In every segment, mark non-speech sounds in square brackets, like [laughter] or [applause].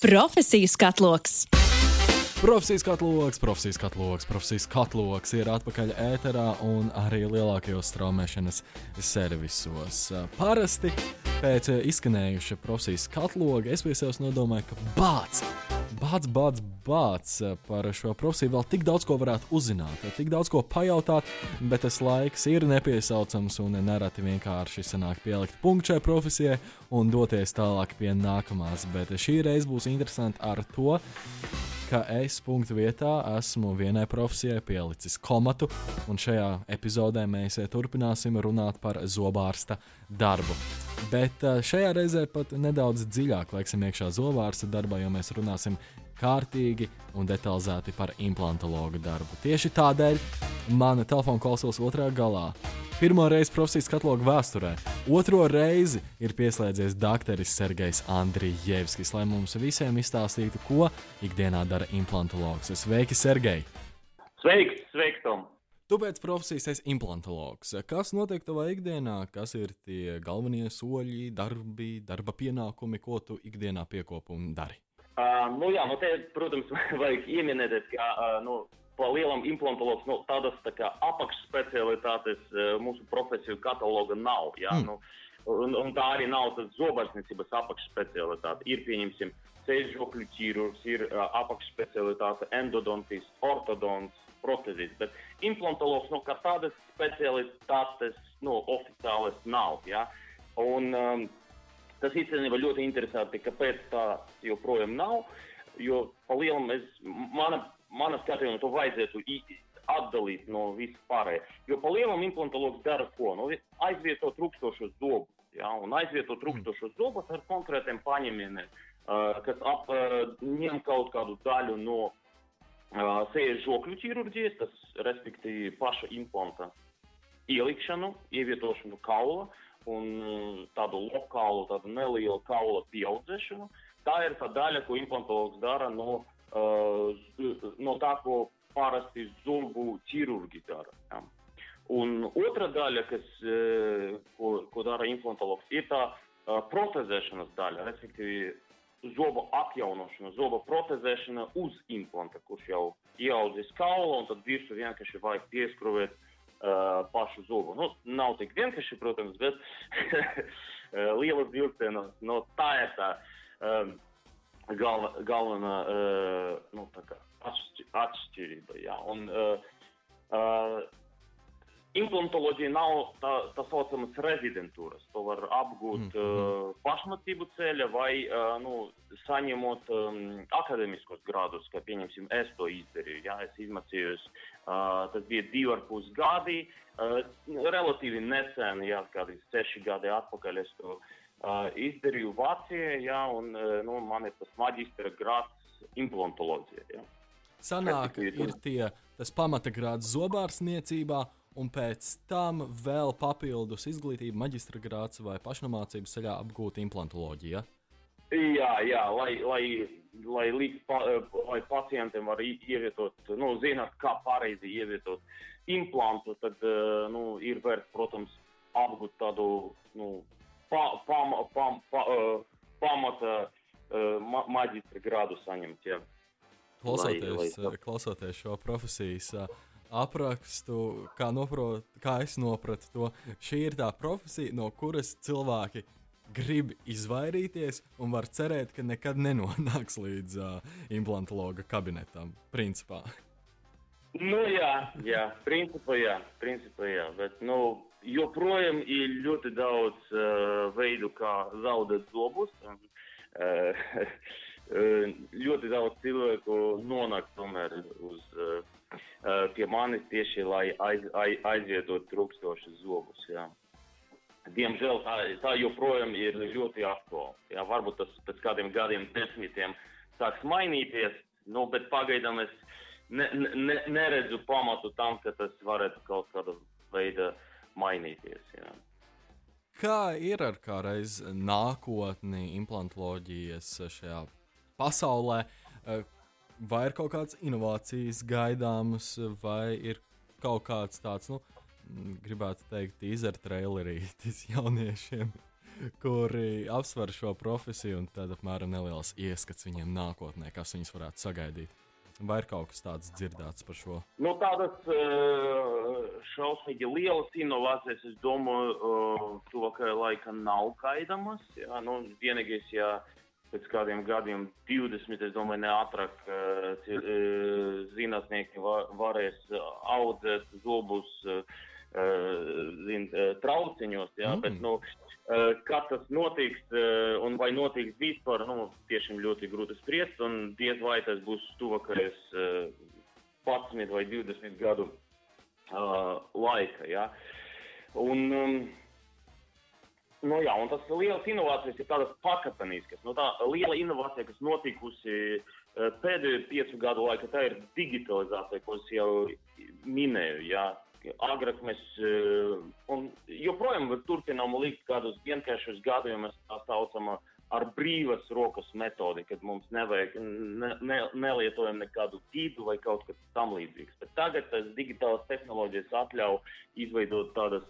Profesiju skatloks! Profesijas katloks, profesijas katloks, profesijas katloks ir atpakaļ ēterā un arī lielākajos straumēšanas servisos. Parasti pēc izskanējuša profesijas katloga es pie sevis nodomāju, ka bāc! Bāc, bāc, bāc par šo profesiju vēl tik daudz ko varētu uzzināt, tik daudz ko pajautāt, bet tas laiks ir nepiesaucams un nereti vienkārši sanāk pielikt punktu šai profesijai un doties tālāk pie nākamās. Bet šī reize būs interesanti ar to, ka es punktu vietā esmu vienai profesijai pielicis komatu, un šajā epizodē mēs turpināsim runāt par zobārsta darbu. Bet eh, šajā reizē pat nedaudz dziļāk laiksim iekšā zobārsta darbā, jo mēs runāsim kārtīgi un detalizēti par implantologu darbu. Tieši tādēļ mana telefona klausos otrā galā. Pirmo reizi profesijas kataloga vēsturē, otro reizi ir pieslēdzies doktoris Sergejs Andrijevskis, lai mums visiem izstāstītu, ko ikdienā dara implantologs. Sveiki, Sergej! Sveiks, sveiks, Tom! Tu pēc profesijas esi implantologs. Kas notiek tavā ikdienā? Kas ir tie galvenie soļi, darbi, darba pienākumi, ko tu ikdienā piekopi un dari? Uh, nu, jā, nu te, protams, [laughs] vajag ieminēties, ka uh, nu, pa lielam implantologs, nu, tādas tā apakšspecialitātes mūsu profesiju kataloga nav. Jā, mm. nu, un, un tā arī nav tas zobārstniecības apakšspecialitāte. Ir, pieņemsim, ceļžokļu ķīrurgs, ir uh, apakšspecialitāte endodontis, ortodons, protezis, bet implantologs, nu, kā tādas specialitātes, nu, oficiālas nav, jā. Un, um, Tas īstenībā ļoti interesanti, kāpēc tā joprojām nav. Jo pa lielam es, mana, mana skatījuma to vajadzētu atdalīt no vispārējā. Jo pa lielam implantologs dara ko? Nu, aizvieto trūkstošos zobus. Ja, un aizvieto trūkstošos zobus ar konkrētiem paņēmieniem, uh, kas ap, uh, kaut kādu daļu no sejas žokļu ķirurģijas, tas respektīvi paša implanta ielikšanu, ievietošanu kaula. Un tādu lokālu, tādu nelielu kaula pieaudzēšanu. Tā ir tā daļa, ko implantologs dara no, uh, no tā, ko parasti zubu ķirurgi dara. Ja. Un otra daļa, kas, uh, ko, ko dara implantologs, ir tā uh, protezēšanas daļa, respektīvi zobu atjaunošana, zobu protezēšana uz implanta, kurš jau ieaudzis kaulu, un tad virsū vienkārši vajag pieskrūvēt uh, pašu zubu. Nu, nav tik vienkārši, protams, bet [laughs] lielas vilcienos. Nu, tā ir tā um, galva, galvenā uh, nu, atšķirība. Jā. Un, uh, uh, Nav tā, tā saucamas rezidentūras. To var apgūt mm. uh, pašmācību ceļa vai nu, saņemot um, akadēmiskos grādus, kā pieņemsim, es to izdarīju. Jā, es izmācījos, uh, tas bija divi ar pus gadi, uh, relatīvi nesen, jā, kādi seši gadi atpakaļ es to uh, izdarīju Vācijā, jā, un uh, nu, man ir tas maģistra grāds implantoloģija. Jā. Sanāk, ir tie, tas pamata grāds zobārstniecībā un pēc tam vēl papildus izglītību, maģistra grāts vai pašnamācības ceļā apgūt implantoloģiju. Jā, jā, lai, lai, lai, līdz, pa, lai pacientiem var ievietot, nu, zināt, kā pareizi ievietot implantu, tad nu, ir vērts, protams, apgūt tādu nu, pa, pam, pam, pa, pamata ma, maģistra grādu saņemt. Ja. Klausoties, lai, lai... klausoties šo profesijas aprakstu, kā, noprot, kā es sapratu to. Šī ir tā profesija, no kuras cilvēki grib izvairīties un var cerēt, ka nekad nenonāks līdz uh, implantologa kabinetam. Principā. Nu, jā, jā, principā jā, principā jā, bet nu, joprojām ir ļoti daudz uh, veidu, kā zaudēt zobus. Un, uh, [laughs] ļoti daudz cilvēku nonāk tomēr uz uh, pie manis tieši, lai aiz, aiz, aizvietot trūkstošus zobus. Jā. Diemžēl tā, tā joprojām ir ļoti aktuāla. Jā, varbūt tas pēc kādiem gadiem, desmitiem sāks mainīties, nu, bet pagaidām es ne, ne, neredzu pamatu tam, ka tas varētu kaut kādā veidā mainīties. Jā. Kā ir ar kādreiz nākotni implantoloģijas šajā pasaulē? Eh, vai ir kaut kādas inovācijas gaidāmas, vai ir kaut kāds tāds, nu, gribētu teikt, teaser trailerītis [laughs] jauniešiem, kuri apsver šo profesiju, un tad apmēram neliels ieskats viņiem nākotnē, kas viņus varētu sagaidīt. Vai ir kaut kas tāds dzirdēts par šo? Nu, tādas uh, šausmīgi lielas inovācijas, es domāju, uh, tuvākajā laikā nav gaidamas. Jā, nu, vienīgais, ja pēc kādiem gadiem, 20, es domāju, ne ātrāk uh, zinātnieki var, varēs audzēt zobus uh, zin, trauciņos. Jā, mm. bet, nu, Kad tas notiks un vai notiks vispār, nu, tiešām ļoti grūti spriest, un diez vai tas būs tuvākais 11 vai 20 gadu laika. Ja? Un, um, Nu, jā, un tas liels inovācijas ir tādas pakāpeniskas. Nu, tā liela inovācija, kas notikusi uh, pēdējo piecu gadu laikā, tā ir digitalizācija, ko es jau minēju. Jā. Agrāk mēs uh, joprojām turpinām likt kādus vienkāršus gadījumus, tā saucamā ar brīvas rokas metodi, kad mums nevajag, ne, ne, nelietojam nekādu tīdu vai kaut kas tam līdzīgs. Bet tagad tas digitālas tehnoloģijas atļauj izveidot tādas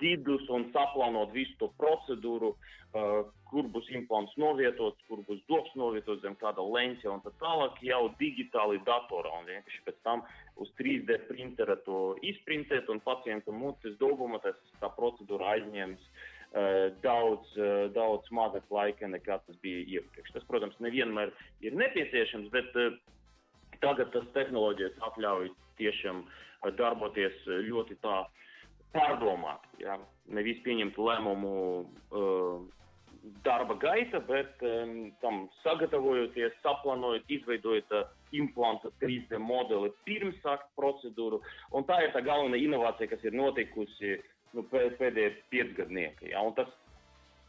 didus un saplānot visu to procedūru, uh, kur būs implants novietots, kur būs dobs novietots zem kāda leņķa un tā tālāk jau digitāli datorā un vienkārši pēc tam uz 3D printera to izprintēt un pacientu mutes dobuma tas tā procedūra aizņems uh, daudz, uh, daudz mazāk laika nekā tas bija iepriekš. Tas, protams, nevienmēr ir nepieciešams, bet uh, tagad tas tehnoloģijas atļauj tiešām uh, darboties ļoti tā uh, pārdomāt. Ja? Nevis pieņemt lēmumu uh, darba gaita, bet um, tam sagatavojoties, saplānojot, izveidojot uh, implanta 3D modeli pirms sākt procedūru. Un tā ir tā galvenā inovācija, kas ir notikusi nu, pēdējie piecgadnieki. Ja? Un tas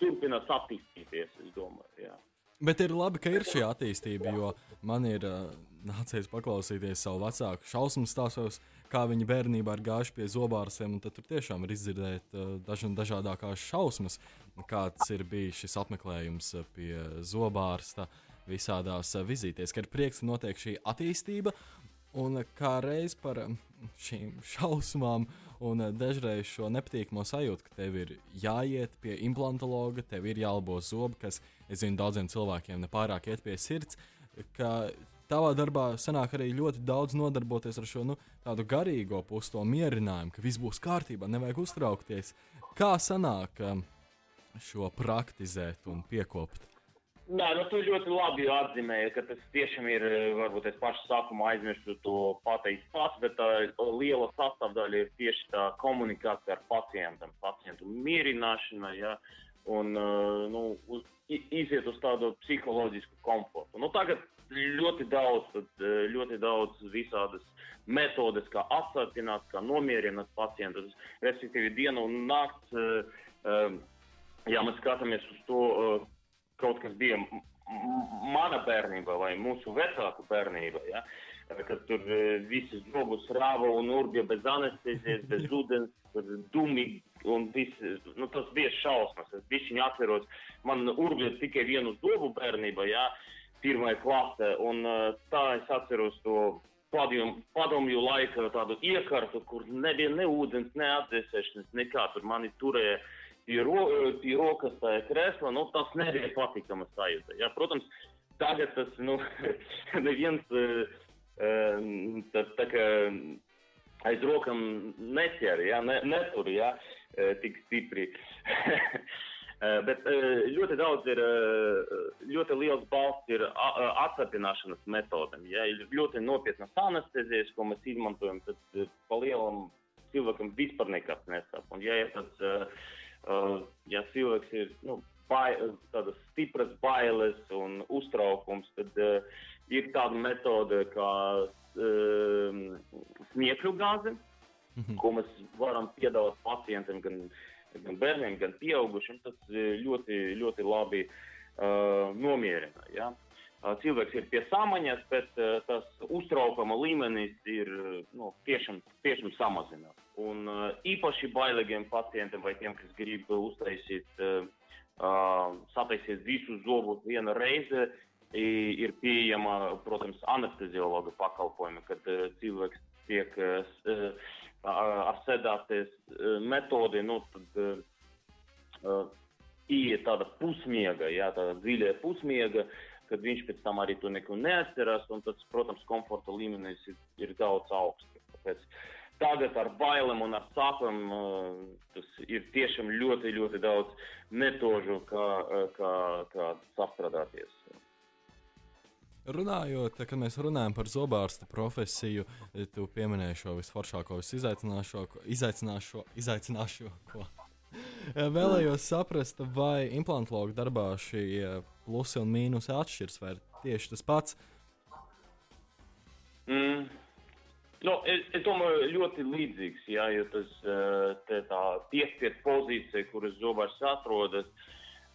turpinās attīstīties, es domāju. Ja? Bet ir labi, ka ir šī attīstība, jo man ir uh, nācies paklausīties savu vecāku šausmu stāstos, kā viņi bērnībā ir gājuši pie zobārstiem. Tad tur tiešām ir izdzirdēt uh, daž dažādākās šausmas, kāds ir bijis šis apmeklējums pie zobārsta visādās uh, vizītēs. Ka ir prieks, ka notiek šī attīstība. Un kā reiz par šīm šausmām un dažreiz šo nepatīkamo sajūtu, ka tev ir jāiet pie implantologa, tev ir jālabo zobi, kas es zinu, daudziem cilvēkiem nepārāk iet pie sirds, ka tavā darbā sanāk arī ļoti daudz nodarboties ar šo nu, tādu garīgo pusi, to mierinājumu, ka viss būs kārtībā, nevajag uztraukties. Kā sanāk um, šo praktizēt un piekopt? Nē, nu, tu ļoti labi atzīmēji, ka tas tiešām ir, varbūt es pašu sākumā aizmirsu to pateikt pats, bet tā liela sastāvdaļa ir tieši tā komunikācija ar pacientam, pacientu mierināšana, ja, un, nu, uz, iziet uz tādu psiholoģisku komfortu. Nu, tagad ļoti daudz, tad, ļoti daudz visādas metodes, kā atsācināt, kā nomierināt pacientus. Respektīvi, diena un nakts, ja mēs skatāmies uz to, kaut kas bija mana bērnība vai mūsu vecāku bērnība. Ja? Kad tur visas zobus rāva un urbja bez anestezijas, bez [laughs] ūdens, dumi Un vis, nu, tas bija šausmas. Es biju atceros, man urbjot tikai vienu zobu bērnībā, jā, pirmā klase. Un tā es atceros to padomju, padomju laika tādu iekārtu, kur nebija ne ūdens, ne atdzēsēšanas, nekā tur mani turēja pie, ro, pie rokas tajā krēslā. Nu, tas nebija patīkama sajūta. Jā. Protams, tagad tas, nu, [laughs] neviens tā, tā kā aiz rokam neķer, ja, ne, netur, ja, tik stipri. [laughs] Bet ļoti daudz ir, ļoti liels balsts ir atsapināšanas metodēm. Ja ir ļoti nopietnas anestezijas, ko mēs izmantojam, tad pa lielam cilvēkam vispār nekas nesāp. Un ja tāds, ja cilvēks ir, nu, bai, tādas stipras bailes un uztraukums, tad ir tāda metode kā smiekļu gāzi, mm -hmm. ko mēs varam piedāvāt pacientiem, gan, gan bērniem, gan pieaugušiem. Tas ļoti, ļoti labi uh, nomierina. Ja? Uh, cilvēks ir pie samaņas, bet uh, tas uztraukuma līmenis ir nu, tiešām, tiešām samazināts. Un uh, īpaši bailīgiem pacientiem vai tiem, kas grib uztaisīt, uh, sataisīt visus zobus viena reize, ir pieejama, protams, anesteziologa pakalpojumi, kad cilvēks tiek ar sedāties metodi, nu, tad iet tāda pusmiega, jā, tāda dziļa pusmiega, kad viņš pēc tam arī to neko neatcerās, un tas, protams, komforta līmenis ir, ir daudz augsts. Tāpēc tagad ar bailēm un ar sāpēm uh, tas ir tiešām ļoti, ļoti daudz metožu, kā, kā, kā sastrādāties. Runājot, kad mēs runājam par zobārsta profesiju, tu pieminēji šo visforšāko, visizaicināšāko, izaicināšo, izaicināšāko. [laughs] Vēlējos saprast, vai implantologu darbā šie plusi un mīnusi atšķiras, vai tieši tas pats? Mm. No, es, es domāju, ļoti līdzīgs, jā, jo tas tā piespiedu pozīcija, kuras zobārs atrodas,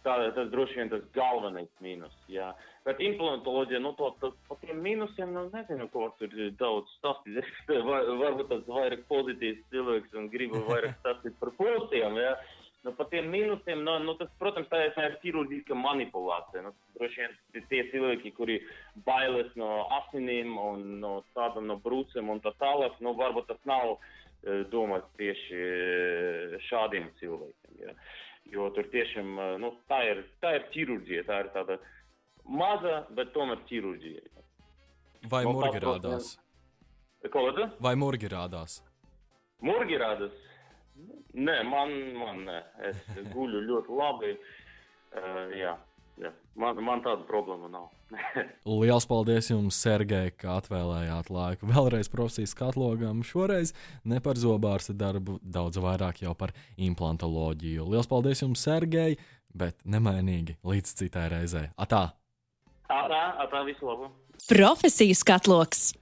tā, tas droši vien tas galvenais mīnus. Jā. Bet implantoloģija, nu, to, to, par tiem mīnusiem, nu, nezinu, ko tur daudz stāstīt. [laughs] Var, varbūt tas vairāk pozitīvs cilvēks un gribu vairāk [laughs] stāstīt par plusiem, jā. Nu, par tiem mīnusiem, nu, nu, tas, protams, tā ir ķirurģiska manipulācija. Nu, droši vien tie cilvēki, kuri bailes no asinīm un no tādām no brūcēm un tā tālāk, nu, varbūt tas nav domāts tieši šādiem cilvēkiem. Ja. Jo tur tiešām, nu, tā ir, tā ir ķirurģija, tā ir tāda maza, bet tomēr ķirurģija. Vai no, murgi rādās? Ko lūdzu? Vai murgi rādās? Murgi rādās? Nē, man, man nē. Es guļu ļoti labi. Uh, jā, jā. Man, man tāda problēma nav. [laughs] Lielas paldies jums, Sergei, ka atvēlējāt laiku. Vēlreiz profesijas katlogam. Šoreiz ne par zobārsta darbu, daudz vairāk jau par implantoloģiju. Lielas paldies jums, Sergei, bet nemainīgi līdz citai reizei. Atā! Atā, atā, visu labu! Profesijas katloks!